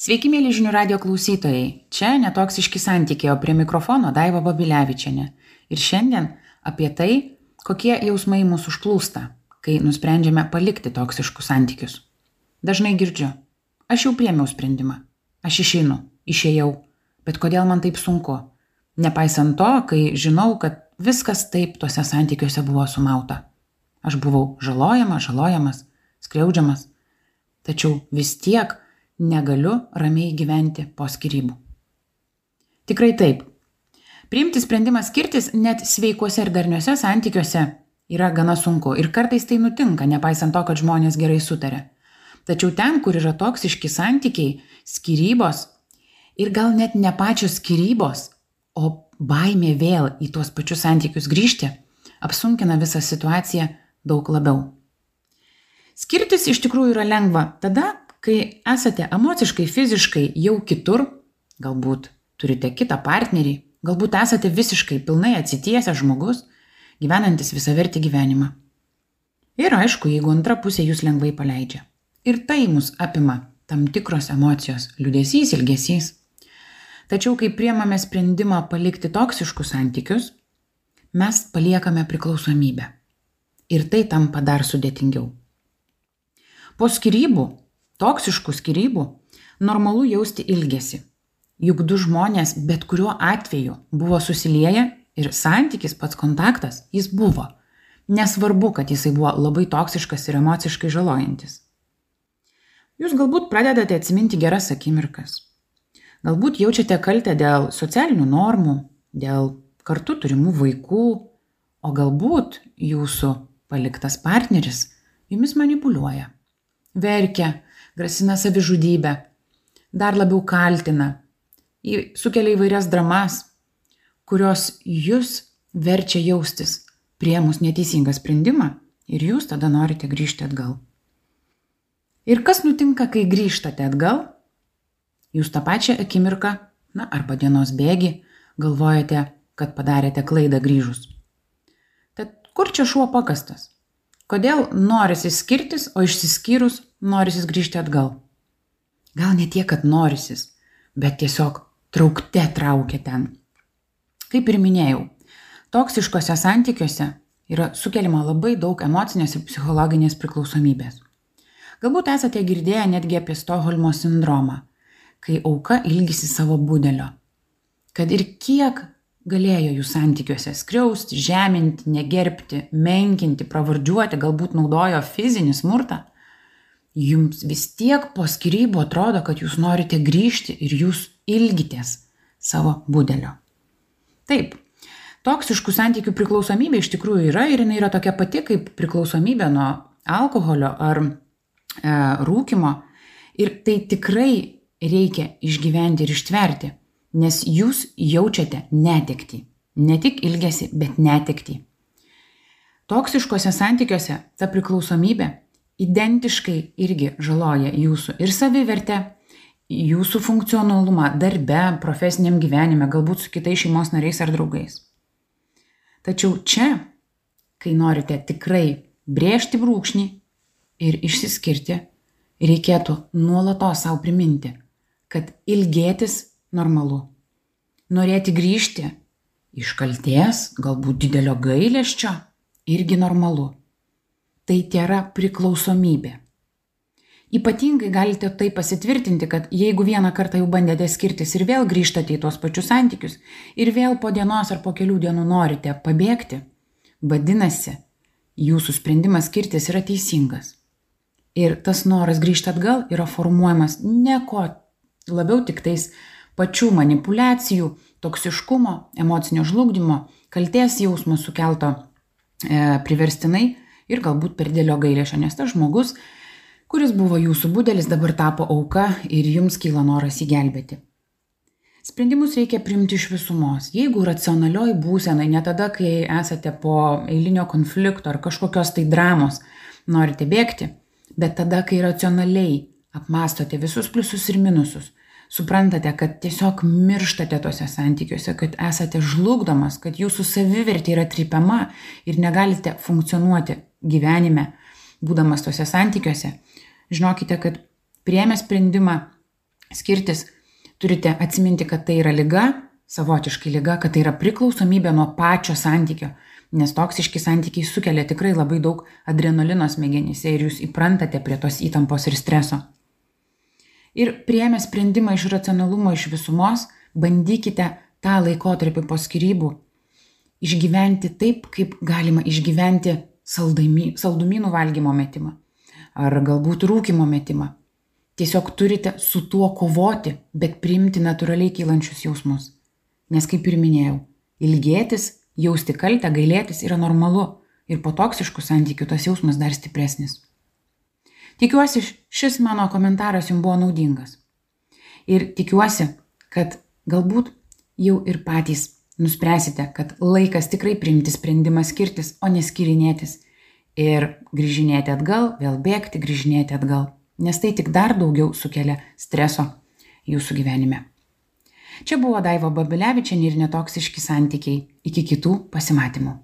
Sveiki, mėly žinių radio klausytojai. Čia netoksiški santykiai, o prie mikrofono Daiva Babilevičiane. Ir šiandien apie tai, kokie jausmai mūsų užplūsta, kai nusprendžiame palikti toksiškus santykius. Dažnai girdžiu, aš jau priemiau sprendimą, aš išeinu, išėjau, bet kodėl man taip sunku? Nepaisant to, kai žinau, kad viskas taip tuose santykiuose buvo sumauta. Aš buvau žalojamas, žalojamas, skriaudžiamas, tačiau vis tiek negaliu ramiai gyventi po skirybų. Tikrai taip. Priimti sprendimą skirtis net sveikuose ir darniuose santykiuose yra gana sunku ir kartais tai nutinka, nepaisant to, kad žmonės gerai sutarė. Tačiau ten, kur yra toksiški santykiai, skirybos ir gal net ne pačios skirybos, o baimė vėl į tuos pačius santykius grįžti, apsunkina visą situaciją daug labiau. Skirtis iš tikrųjų yra lengva tada, kai esate emociškai, fiziškai jau kitur, galbūt turite kitą partnerį, galbūt esate visiškai pilnai atsitiesęs žmogus, gyvenantis visavertį gyvenimą. Ir aišku, jeigu antra pusė jūs lengvai paleidžia. Ir tai mus apima tam tikros emocijos - liudesys, ilgesys. Tačiau, kai priemame sprendimą palikti toksiškus santykius, mes paliekame priklausomybę. Ir tai tampa dar sudėtingiau. Po skirybų toksiškų skyrybų normalu jausti ilgesį. Juk du žmonės bet kuriuo atveju buvo susilieję ir santykis pats kontaktas jis buvo. Nesvarbu, kad jisai buvo labai toksiškas ir emociškai žalojantis. Jūs galbūt pradedate atsiminti geras akimirkas. Galbūt jaučiate kaltę dėl socialinių normų, dėl kartu turimų vaikų, o galbūt jūsų paliktas partneris jumis manipuliuoja. Verkia, grasina savižudybę, dar labiau kaltina, sukelia įvairias dramas, kurios jūs verčia jaustis priemus neteisingą sprendimą ir jūs tada norite grįžti atgal. Ir kas nutinka, kai grįžtate atgal? Jūs tą pačią akimirką, na arba dienos bėgi, galvojate, kad padarėte klaidą grįžus. Tad kur čia šuo pakastas? Kodėl norisi skirtis, o išsiskyrus norisi grįžti atgal? Gal ne tiek, kad norisi, bet tiesiog traukte traukia ten. Kaip ir minėjau, toksiškose santykiuose yra sukeliama labai daug emocinės ir psichologinės priklausomybės. Galbūt esate girdėję netgi apie Stoholmo sindromą, kai auka ilgisi savo būdelio. Kad ir kiek galėjo jų santykiuose skriausti, žeminti, negerbti, menkinti, pravardžiuoti, galbūt naudojo fizinį smurtą, jums vis tiek po skirybų atrodo, kad jūs norite grįžti ir jūs ilgitės savo būdelio. Taip, toksiškų santykių priklausomybė iš tikrųjų yra ir jinai yra tokia pati kaip priklausomybė nuo alkoholio ar e, rūkimo. Ir tai tikrai reikia išgyventi ir ištverti nes jūs jaučiate netektį. Ne tik ilgesį, bet netektį. Toksiškose santykiuose ta priklausomybė identiškai irgi žaloja jūsų ir savivertę, jūsų funkcionalumą darbe, profesiniam gyvenime, galbūt su kitais šeimos nariais ar draugais. Tačiau čia, kai norite tikrai brėžti brūkšnį ir išsiskirti, reikėtų nuolatos savo priminti, kad ilgėtis normalu. Norėti grįžti iš kalties, galbūt didelio gailesčio, irgi normalu. Tai tėra priklausomybė. Ypatingai galite tai pasitvirtinti, kad jeigu vieną kartą jau bandėte skirtis ir vėl grįžtate į tuos pačius santykius ir vėl po dienos ar po kelių dienų norite pabėgti, vadinasi, jūsų sprendimas skirtis yra teisingas. Ir tas noras grįžti atgal yra formuojamas ne ko labiau tik tais pačių manipulacijų, toksiškumo, emocinio žlugdymo, kalties jausmo sukelto e, priverstinai ir galbūt per dėlio gailėšio, nes tas žmogus, kuris buvo jūsų būdelis, dabar tapo auka ir jums kyla noras įgelbėti. Sprendimus reikia priimti iš visumos. Jeigu racionalioj būsenai, ne tada, kai esate po eilinio konflikto ar kažkokios tai dramos, norite bėgti, bet tada, kai racionaliai apmastote visus pliusus ir minusus, suprantate, kad tiesiog mirštate tuose santykiuose, kad esate žlugdomas, kad jūsų savivertė yra tripiama ir negalite funkcionuoti gyvenime, būdamas tuose santykiuose, žinokite, kad priemę sprendimą skirtis, turite atsiminti, kad tai yra lyga, savotiškai lyga, kad tai yra priklausomybė nuo pačio santykio, nes toksiški santykiai sukelia tikrai labai daug adrenalino smegenyse ir jūs įprantate prie tos įtampos ir streso. Ir prieėmę sprendimą iš racionalumo, iš visumos, bandykite tą laikotarpį po skirybų išgyventi taip, kaip galima išgyventi saldamy, saldumynų valgymo metimą ar galbūt rūkimo metimą. Tiesiog turite su tuo kovoti, bet priimti natūraliai kylančius jausmus. Nes kaip ir minėjau, ilgėtis, jausti kaltę, gailėtis yra normalu ir po toksiškų santykių tas jausmas dar stipresnis. Tikiuosi, šis mano komentaras jums buvo naudingas. Ir tikiuosi, kad galbūt jau ir patys nuspręsite, kad laikas tikrai priimti sprendimą skirtis, o neskirinėtis. Ir grįžinėti atgal, vėl bėgti, grįžinėti atgal. Nes tai tik dar daugiau sukelia streso jūsų gyvenime. Čia buvo Daiva Babilevičianė ir netoksiški santykiai. Iki kitų pasimatymų.